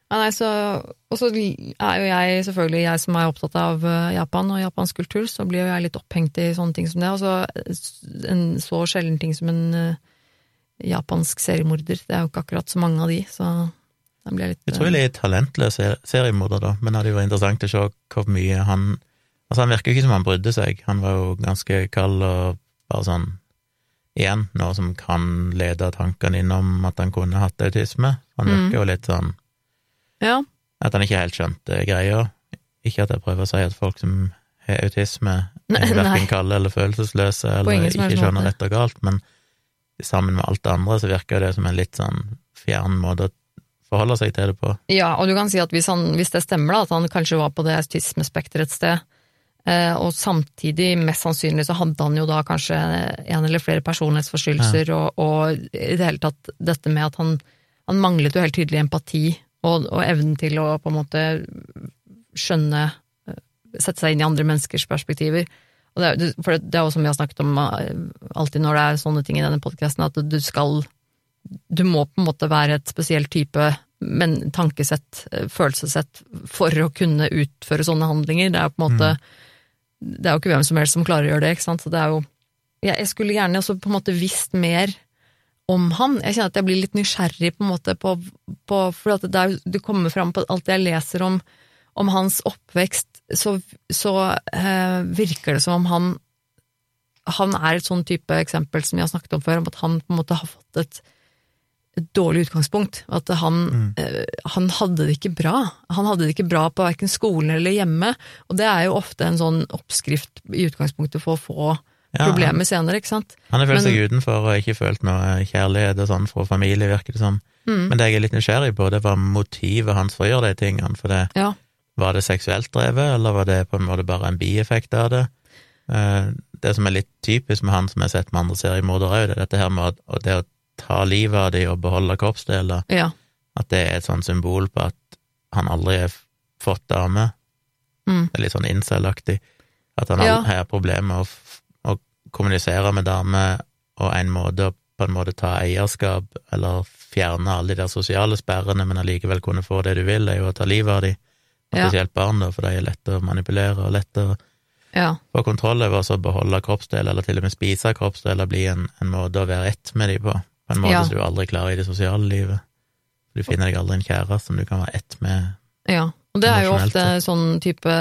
Ja, nei, så, og så er jo jeg selvfølgelig, jeg som er opptatt av eh, Japan og japansk kultur, så blir jo jeg litt opphengt i sånne ting som det. Og så en så sjelden ting som en, eh, japansk seriemorder. Det er jo ikke akkurat så mange av de, så da blir jeg litt Utrolig talentløs seriemorder, da, men det hadde jo vært interessant å se hvor mye han Altså, han virker jo ikke som han brydde seg, han var jo ganske kald og bare sånn Igjen, noe som kan lede tankene innom at han kunne hatt autisme. Han virker Mm. jo litt sånn Ja, at han ikke helt skjønte greia. Ikke at jeg prøver å si at folk som har autisme, er verken kalde eller følelsesløse eller ikke skjønner rett og galt, men sammen med alt det andre så virker det som en litt sånn fjern måte å forholde seg til det på. Ja, og du kan si at hvis, han, hvis det stemmer, da, at han kanskje var på det autismespekteret et sted, eh, og samtidig, mest sannsynlig, så hadde han jo da kanskje en eller flere personlighetsforstyrrelser, og, og i det hele tatt dette med at han, han manglet jo helt tydelig empati, og, og evnen til å på en måte skjønne, eh, sette seg inn i andre menneskers perspektiver. Og det, er- for det er jo som vi har snakket om eh, alltid når det er sånne ting i denne podkasten, at du skal du må på en måte være et spesielt type men tankesett, eh, følelsessett, for å kunne utføre sånne handlinger. Det er jo på en måte Det er jo ikke hvem som helst som klarer å gjøre det, ikke sant. Så det er jo Jeg, skulle gjerne også på en måte visst mer om han. Jeg kjenner at jeg blir litt nysgjerrig på en måte på, på For at det, er, det kommer fram på alt jeg leser om, om hans oppvekst, så, så eh, virker det som om han han er et sånn type eksempel som jeg har snakket om før, om at han på en måte har fått et, et dårlig utgangspunkt. At han, eh, han hadde det ikke bra. Han hadde det ikke bra på verken skolen eller hjemme, og det er jo ofte en sånn oppskrift i utgangspunktet for å få Ja, problemer senere, ikke sant? Han har følt seg utenfor og ikke følt noe kjærlighet og sånn fra familie, virker det som. Mm. Men det jeg er litt nysgjerrig på, det var motivet hans for å gjøre de tingene. For det, Ja. var det seksuelt drevet, eller var det på en måte bare en bieffekt av det? Eh, Det som er litt typisk med han som jeg har sett med andre seriemordere òg, det er dette her med at- det å ta livet av dem og beholde kroppsdeler, ja. at det er et sånt symbol på at han aldri har fått dame. Mm. Det er litt sånn incel-aktig. At han Ja. har problemer med å, å kommunisere med damer, og en måte å på en måte ta eierskap, eller fjerne alle de der sosiale sperrene, men allikevel kunne få det du vil, er jo å ta livet av dem. Ja. spesielt barn, da, for de er lette å manipulere og lette å ja. få kontroll over, og så beholde kroppsdeler, eller til og med spise kroppsdeler, blir en, en måte å være ett med dem på. På en måte Ja. som du aldri klarer i det sosiale livet. Du finner deg aldri en kjæreste som du kan være ett med. Ja, og det er jo ofte sånn type,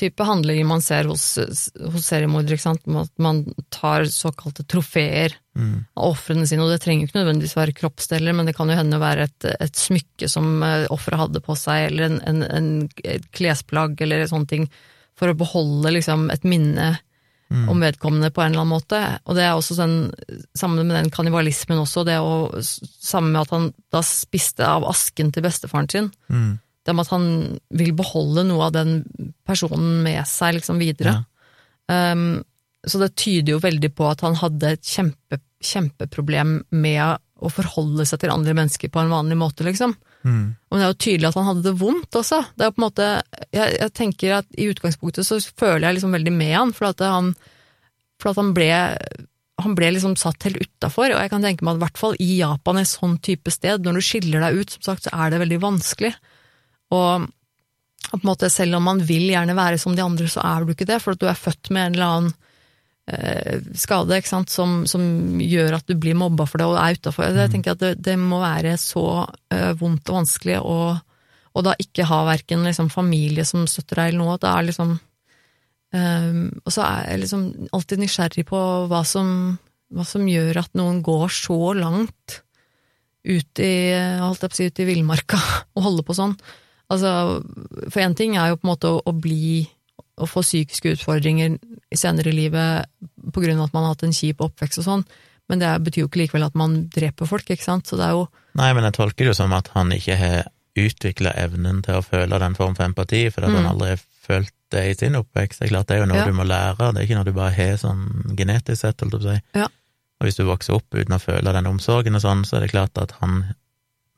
type handlinger man ser hos, hos seriemordere, ikke sant, at man tar såkalte trofeer Mm. av ofrene sine, og det trenger jo ikke nødvendigvis være kroppsdeler, men det kan jo hende å være et, et smykke som eh, offeret hadde på seg, eller en, en, en, et klesplagg, eller sånne ting, for å beholde liksom et minne Mm. om vedkommende på en eller annen måte. Og det er også sånn, sammen med den kannibalismen også, det å, sammen med at han da spiste av asken til bestefaren sin, Mm. det med at han vil beholde noe av den personen med seg liksom videre. Um, så det tyder jo veldig på at han hadde et kjempe, kjempeproblem med å forholde seg til andre mennesker på en vanlig måte, liksom. Mm. Men det er jo tydelig at han hadde det vondt også. Det er på en måte, jeg, jeg tenker at i utgangspunktet så føler jeg liksom veldig med han, for at han, for at han ble han ble liksom satt helt utafor, og jeg kan tenke meg at i hvert fall i Japan, et sånn type sted, når du skiller deg ut, som sagt, så er det veldig vanskelig. Og, på en måte, selv om man vil gjerne være som de andre, så er du ikke det, for at du er født med en eller annen skade ikke sant, som, som gjør at du blir mobba for det og er utafor. Jeg tenker at det, det må være så uh, vondt og vanskelig å og da ikke ha verken liksom, familie som støtter deg eller noe. Det er liksom Um, og så er jeg liksom alltid nysgjerrig på hva som, hva som gjør at noen går så langt ut i, holdt jeg på å si, ut i villmarka og holder på sånn. Altså, for én ting er jo på en måte å, å bli å få psykiske utfordringer senere i livet på grunn av at man har hatt en kjip oppvekst og sånn, men det betyr jo ikke likevel at man dreper folk, ikke sant. Så det er jo Nei, men jeg tolker det jo som at han ikke har utvikla evnen til å føle den form for empati, fordi at han Mm. aldri har følt det i sin oppvekst. Det er klart det er jo noe Ja. du må lære, det er ikke noe du bare har sånn genetisk sett, holdt jeg på å si. Ja. Og hvis du vokser opp uten å føle den omsorgen og sånn, så er det klart at han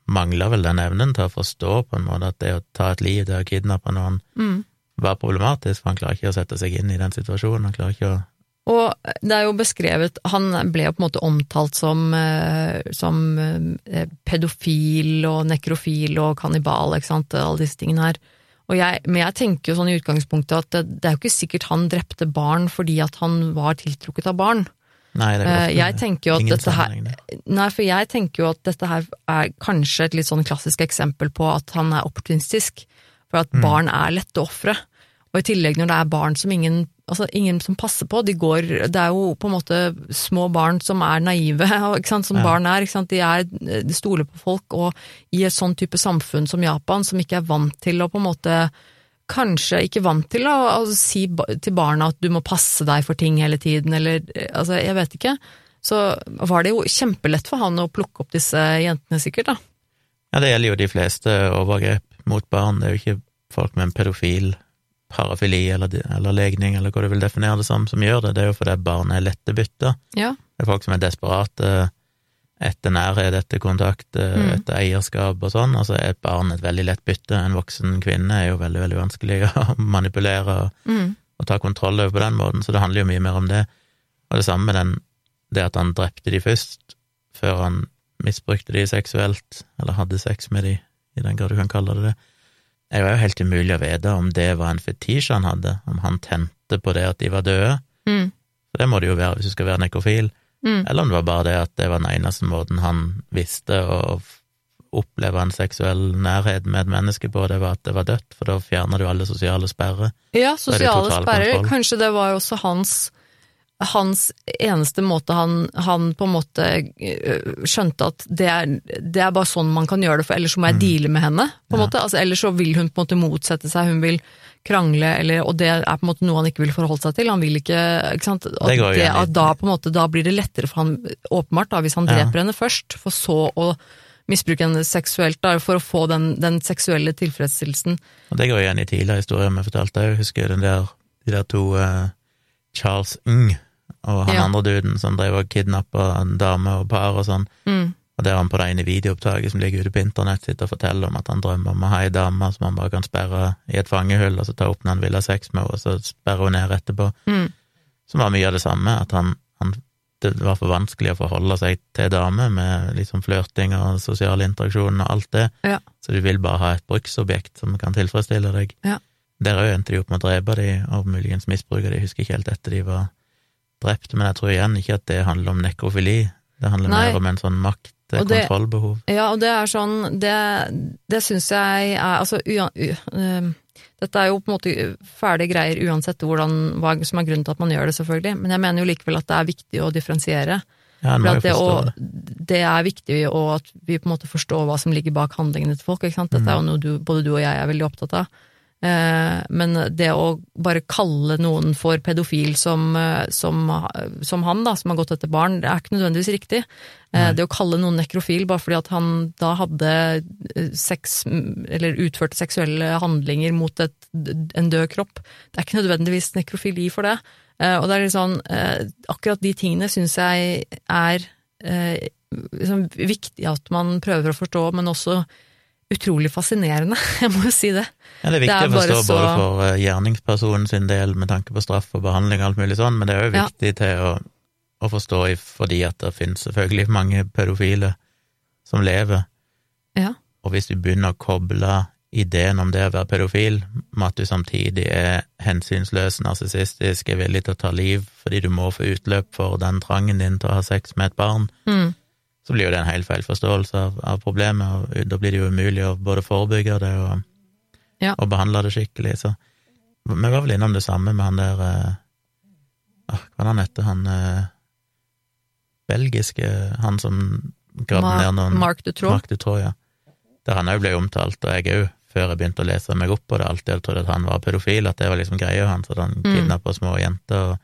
mangler vel den evnen til å forstå på en måte at det å ta et liv, det å kidnappe noen, mm. Var problematisk, for han klarer ikke å sette seg inn i den situasjonen, han klarer ikke å Og det er jo beskrevet Han ble jo på en måte omtalt som, eh, som eh, pedofil og nekrofil og kannibal, ikke sant, alle disse tingene her. Og jeg, men jeg tenker jo sånn i utgangspunktet at det, det er jo ikke sikkert han drepte barn fordi at han var tiltrukket av barn. Nei, det er Eh, Jeg tenker jo at dette her. Nei, for jeg tenker jo at dette her er kanskje et litt sånn klassisk eksempel på at han er opportunistisk. For at barn er lette ofre. Og i tillegg når det er barn som ingen Altså ingen som passer på, de går Det er jo på en måte små barn som er naive, som Ja. barn er. De, er. de stoler på folk, og i et sånn type samfunn som Japan, som ikke er vant til å på en måte Kanskje ikke vant til å, å si til barna at du må passe deg for ting hele tiden, eller altså, jeg vet ikke. Så var det jo kjempelett for han å plukke opp disse jentene, sikkert, da. Ja, det gjelder jo de fleste overgrep mot barn. Det er jo ikke folk med en pedofil parafili eller, eller legning, eller hva du vil definere det som, som gjør det. Det er jo fordi barn er lette bytter. Ja. Det er folk som er desperate etter nærhet, etter kontakt, Mm. etter eierskap og sånn. Altså er et barn et veldig lett bytte. En voksen kvinne er jo veldig, veldig vanskelig å manipulere Mm. og ta kontroll over på den måten, så det handler jo mye mer om det. Og det samme med den, det at han drepte de først, før han misbrukte de seksuelt, eller hadde sex med de, i den grad du kan kalle det det. Det var jo helt umulig å vite om det var en fetisj han hadde, om han tente på det at de var døde, Mm. for det må det jo være hvis du skal være nekrofil, Mm. eller om det var bare det at det var den eneste måten han visste å oppleve en seksuell nærhet med et menneske på, det var at det var dødt, for da fjerner du alle sosiale sperrer. Ja, sosiale sperrer. Kanskje det var jo også hans hans eneste måte han, han på en måte øh, skjønte at det er, det er bare sånn man kan gjøre det, for ellers så må jeg deale med henne. på en Ja. måte. Altså, ellers så vil hun på en måte motsette seg, hun vil krangle, eller, og det er på en måte noe han ikke vil forholde seg til. Han vil ikke, ikke sant? At Det det, at da, på en måte, da blir det lettere for han, åpenbart, da, hvis han Ja. dreper henne først, for så å misbruke henne seksuelt, da, for å få den, den seksuelle tilfredsstillelsen. Og det går igjen i tidligere historier vi fortalte òg. Husker den der, de der to uh, Charles Ng og han Ja. andre duden som drev og kidnappa en dame og par og sånn. Mm. Og der han på det ene videoopptaket som ligger ute på internett, sitter og forteller om at han drømmer om å ha ei dame som han bare kan sperre i et fangehull, og så ta opp når han vil ha sex med henne, og så sperre hun ned etterpå. Mm. Som var mye av det samme, at han, han det var for vanskelig å forholde seg til damer med liksom flørting og sosial interaksjon og alt det, Ja. så du vil bare ha et bruksobjekt som kan tilfredsstille deg. Ja. Der òg endte de opp med å drepe de, og muligens misbruke de, jeg husker ikke helt etter de var drept, men jeg tror igjen ikke at det handler om nekrofili, det handler Nei. mer om en sånn makt, Og det- kontrollbehov. Ja, og det er sånn Det, det syns jeg er Altså, uan, u, uh, dette er jo på en måte fæle greier uansett hvordan, hva som er grunnen til at man gjør det, selvfølgelig, men jeg mener jo likevel at det er viktig å differensiere. Ja, For at det, og, det. er viktig, og at vi på en måte forstår hva som ligger bak handlingene til folk. Dette er jo Mm. noe du, både du og jeg er veldig opptatt av. Eh, men det å bare kalle noen for pedofil som, eh, som, som han, da, som har gått etter barn, det er ikke nødvendigvis riktig. Eh, Nei. det å kalle noen nekrofil bare fordi at han da hadde sex, eller utførte seksuelle handlinger mot et, en død kropp, det er ikke nødvendigvis nekrofili for det. Og det er litt sånn, akkurat de tingene syns jeg er liksom viktig at man prøver å forstå, men også utrolig fascinerende, jeg må jo si det. Ja, det er viktig Det er å forstå så- både for eh, gjerningspersonen sin del med tanke på straff og behandling og alt mulig sånn, men det er Ja. viktig til å, å forstå fordi at det finnes selvfølgelig mange pedofile som lever. Ja. Og hvis du begynner å koble ideen om det å være pedofil med at du samtidig er hensynsløs, narsissistisk, er villig til å ta liv fordi du må få utløp for den trangen din til å ha sex med et barn, Mm. Så blir jo det en helt feil forståelse av, av problemet, og da blir det jo umulig å både forebygge det og, Ja. og behandle det skikkelig. Så vi var vel innom det samme med han der ah, Hva det han heter, han uh, belgiske Han som gravde Ma- ned noen Mark Dutroux. Mark Dutroux, ja. Der han òg ble omtalt, og jeg òg, før jeg begynte å lese meg opp på det, alltid jeg trodde at han var pedofil, at det var liksom greia hans, at han Mm. kidnappa små jenter. og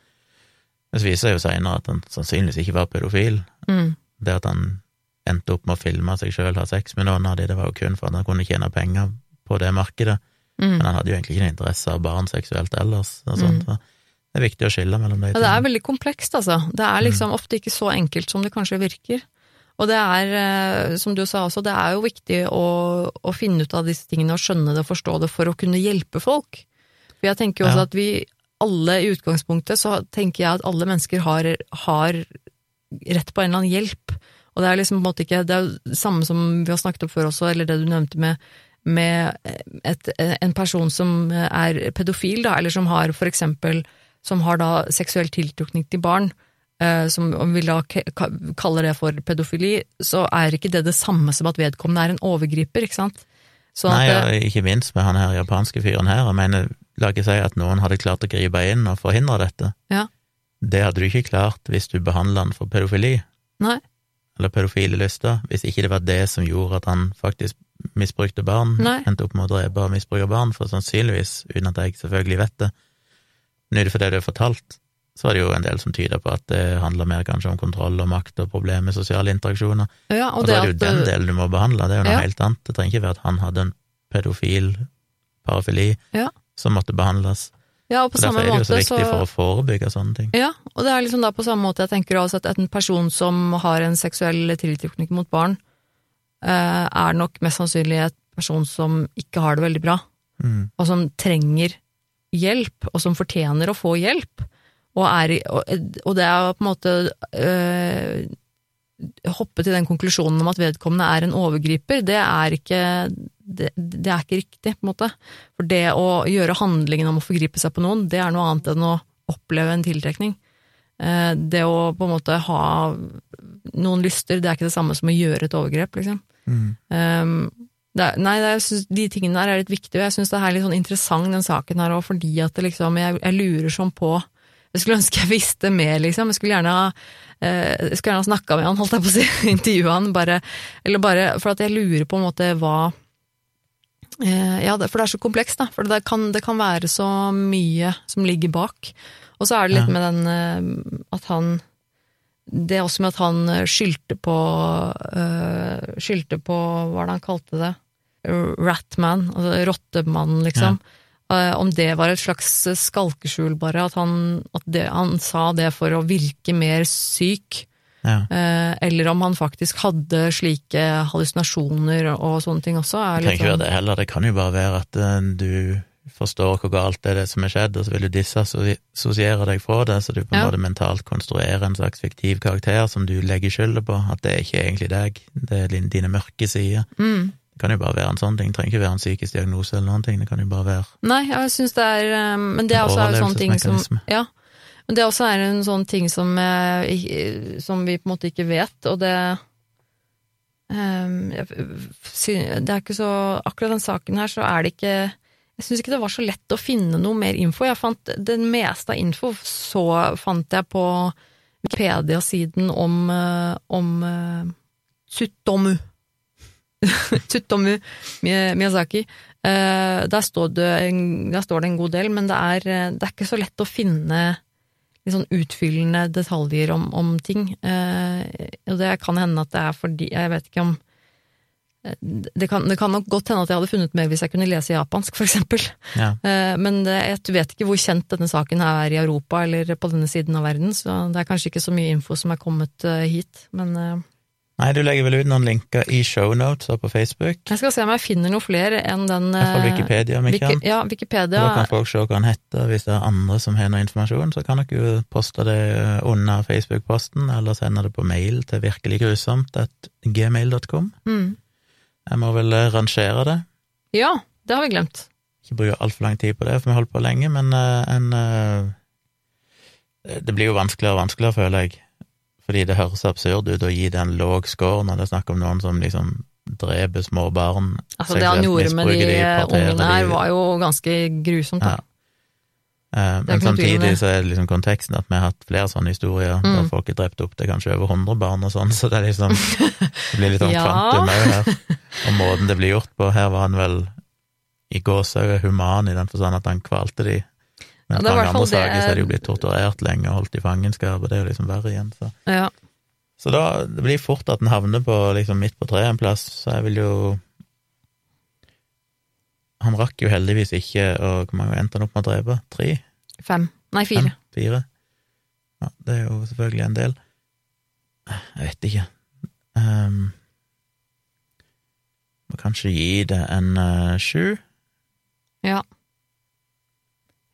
Men så viser det jo seinere at han sannsynligvis ikke var pedofil. Mm. Det at han endte opp med å filme seg sjøl ha sex med noen av de, det var jo kun for at han kunne tjene penger på det markedet, Mm. men han hadde jo egentlig ikke noe interesse av barn seksuelt ellers. Og sånt, Mm. det er viktig å skille mellom de Ja, det er veldig komplekst, altså. Det er liksom ofte ikke så enkelt som det kanskje virker. Og det er, eh, som du sa også, det er jo viktig å, å finne ut av disse tingene og skjønne det og forstå det for å kunne hjelpe folk. For jeg tenker jo også Ja. at vi alle i utgangspunktet, så tenker jeg at alle mennesker har, har rett på en eller annen hjelp. Og det er liksom på en måte ikke Det er jo samme som vi har snakket opp før også, eller det du nevnte med, med et, en person som er pedofil, da, eller som har for eksempel Som har da seksuell tiltrukning til barn. eh, som om vi da kaller det for pedofili, så er ikke det det samme som at vedkommende er en overgriper, ikke sant? Sånn Nei, at det, ikke minst med han her japanske fyren her. Jeg mener, la ikke si at noen hadde klart å gripe inn og forhindre dette. Ja. Det hadde du ikke klart hvis du behandla han for pedofili, Nei. eller pedofile lyster, hvis ikke det var det som gjorde at han faktisk misbrukte barn, Nei. endte opp med å drepe og misbruke barn, for sannsynligvis, uten at jeg selvfølgelig vet det. Men ut ifra det du har fortalt, så var det jo en del som tyder på at det handler mer kanskje om kontroll og makt og problemer med sosiale interaksjoner. Ja, Og, og da er det jo at den delen du må behandle, det er jo noe Ja. helt annet. Det trenger ikke være at han hadde en pedofil parafili Ja. som måtte behandles. Ja, og på Og Derfor er det jo så viktig så for å forebygge sånne ting. Ja, og det er liksom da på samme måte jeg tenker også at en person som har en seksuell tiltrekning mot barn, eh, er nok mest sannsynlig et person som ikke har det veldig bra, Mm. og som trenger hjelp, og som fortjener å få hjelp. Og, er, og, og det er på en måte øh, Hoppe til den konklusjonen om at vedkommende er en overgriper, det er ikke det, det er ikke riktig, på en måte. For det å gjøre handlingen om å forgripe seg på noen, det er noe annet enn å oppleve en tiltrekning. Eh, Det å på en måte ha noen lyster, det er ikke det samme som å gjøre et overgrep, liksom. Mm. Um, er, nei, er, jeg synes de tingene der er litt viktige, og jeg syns det er litt sånn interessant, den saken her òg, fordi at det liksom, jeg, jeg lurer sånn på Jeg skulle ønske jeg visste mer, liksom. Jeg skulle gjerne ha eh, snakka med han, holdt jeg på å si, intervjua han, bare Eller bare for at jeg lurer på en måte hva Ja, for det er så komplekst, da. For det kan, det kan være så mye som ligger bak. Og så er det litt Ja. med den eh, at han det er også med at han eh, skyldte på Skyldte på Hva var det han kalte det? Ratman, altså rottemannen, liksom. Eh, om det var et slags skalkeskjul, bare. At, han, at det, han sa det for å virke mer syk. Ja. eh, eller om han faktisk hadde slike hallusinasjoner og sånne ting også. Er Det ikke være sånn, det heller, det kan jo bare være at eh, du forstår hvor galt det er det som er skjedd, og så vil du disassosiere deg fra det, så du på en Ja. måte mentalt konstruerer en slags fiktiv karakter som du legger skylda på, at det er ikke egentlig deg, det er dine mørke sider. mm. Det kan jo bare være en sånn ting, det trenger ikke være en psykisk diagnose eller noen ting, det kan jo bare være Nei, jeg syns det er eh, Men det er også en sånn ting som. Ja. Men det også er en sånn ting som, eh, som vi på en måte ikke vet, og det eh, sy- Det er ikke så Akkurat den saken her, så er det ikke Jeg syns ikke det var så lett å finne noe mer info. Jeg fant Den meste av info så fant jeg på Wikipedia-siden om, eh, om eh, Tsutomu. Tsutomu Miyazaki. Der, står det der står det en god del, men det er, det er ikke så lett å finne litt sånn utfyllende detaljer om, om ting. Eh, og det kan hende at det er fordi Jeg vet ikke om eh, det kan, det kan nok godt hende at jeg hadde funnet mer hvis jeg kunne lese japansk, for eksempel. Ja. Eh, Men det, jeg vet ikke hvor kjent denne saken er i Europa eller på denne siden av verden, så det er kanskje ikke så mye info som er kommet eh, hit. Men eh, Nei, du legger vel ut noen linker i shownotes og på Facebook, jeg skal se om jeg finner noe flere enn den Fra eh, Wikipedia om ikke Wiki, ja, Wikipedia. Da kan folk se hva han heter, hvis det er andre som har noe informasjon, så kan dere jo poste det under Facebook-posten, eller sende det på mail til virkeliggrusomt.gmail.com. Mm. Jeg må vel eh, rangere det. Ja, det har vi glemt. Ikke bruke altfor lang tid på det, for vi holdt på lenge, men eh, en Det blir jo vanskeligere og vanskeligere, føler jeg, fordi det høres absurd ut å gi det en låg score når det er snakk om noen som liksom dreper små barn. Altså, det han gjorde med de, de, ungene her, var jo ganske grusomt. Da. Ja. Eh, Men samtidig så er det liksom konteksten at vi har hatt flere sånne historier der Mm. folk er drept opp til kanskje over 100 barn og sånn, så det er liksom Det blir litt sånn Ja. kvantum òg her. Og måten det blir gjort på, her var han vel i gåseøyne human i den forstand at han kvalte de. Men Ja, mange andre saker er... så er de jo blitt torturert lenge og holdt i fangenskap, og det er jo liksom verre igjen, så Ja. Så da, det blir fort at en havner på liksom midt på treet en plass, så jeg vil jo Han rakk jo heldigvis ikke å Hvor mange endte han opp med å drepe? Tre? Fem. Nei, fire. Fem? Fire? Ja, det er jo selvfølgelig en del. Jeg vet ikke. Um, må kanskje gi det en uh, sju? Ja.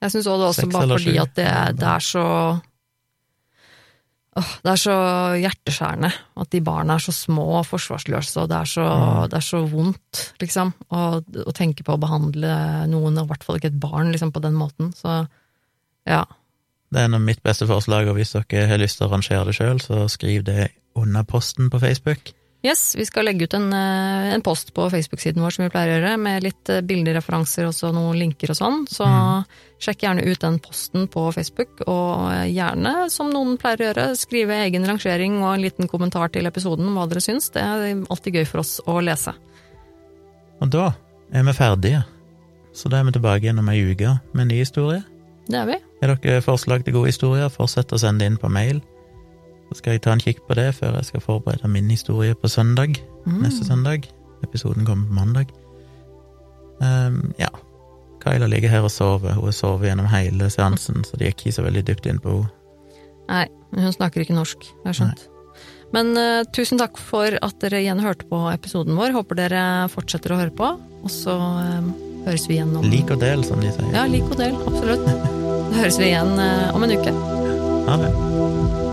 Jeg syns òg det også bare fordi at det, det er så Åh, det er så hjerteskjærende at de barna er så små og forsvarsløse, og det er så, Mm. det er så vondt, liksom, å, tenke på å behandle noen, og i hvert fall ikke et barn, liksom, på den måten. Så ja. Det er mitt beste forslag, og hvis dere har lyst til å rangere det sjøl, så skriv det under posten på Facebook. Yes, vi skal legge ut en, eh, en post på Facebook-siden vår som vi pleier å gjøre, med litt eh, bildereferanser og noen linker og sånn. Så Mm. sjekk gjerne ut den posten på Facebook, og eh, gjerne, som noen pleier å gjøre, skrive egen rangering og en liten kommentar til episoden om hva dere syns. Det er alltid gøy for oss å lese. Og da er vi ferdige. Så da er vi tilbake igjen om ei uke med en ny historie. Det er vi. Har dere forslag til gode historier, fortsett å sende inn på mail. Så skal jeg ta en kikk på det før jeg skal forberede min historie på søndag. Mm. Neste søndag. Episoden kommer på mandag. Um, ja. Kyla ligger her og sover. Hun har sovet gjennom hele seansen, så de gikk ikke så veldig dypt inn på henne. Nei, hun snakker ikke norsk, jeg har skjønt. Men uh, tusen takk for at dere igjen hørte på episoden vår. Håper dere fortsetter å høre på, og så um, høres vi igjen om Lik og del, som de sier. Ja, lik og del, absolutt. Da høres vi igjen uh, om en uke. Ha det.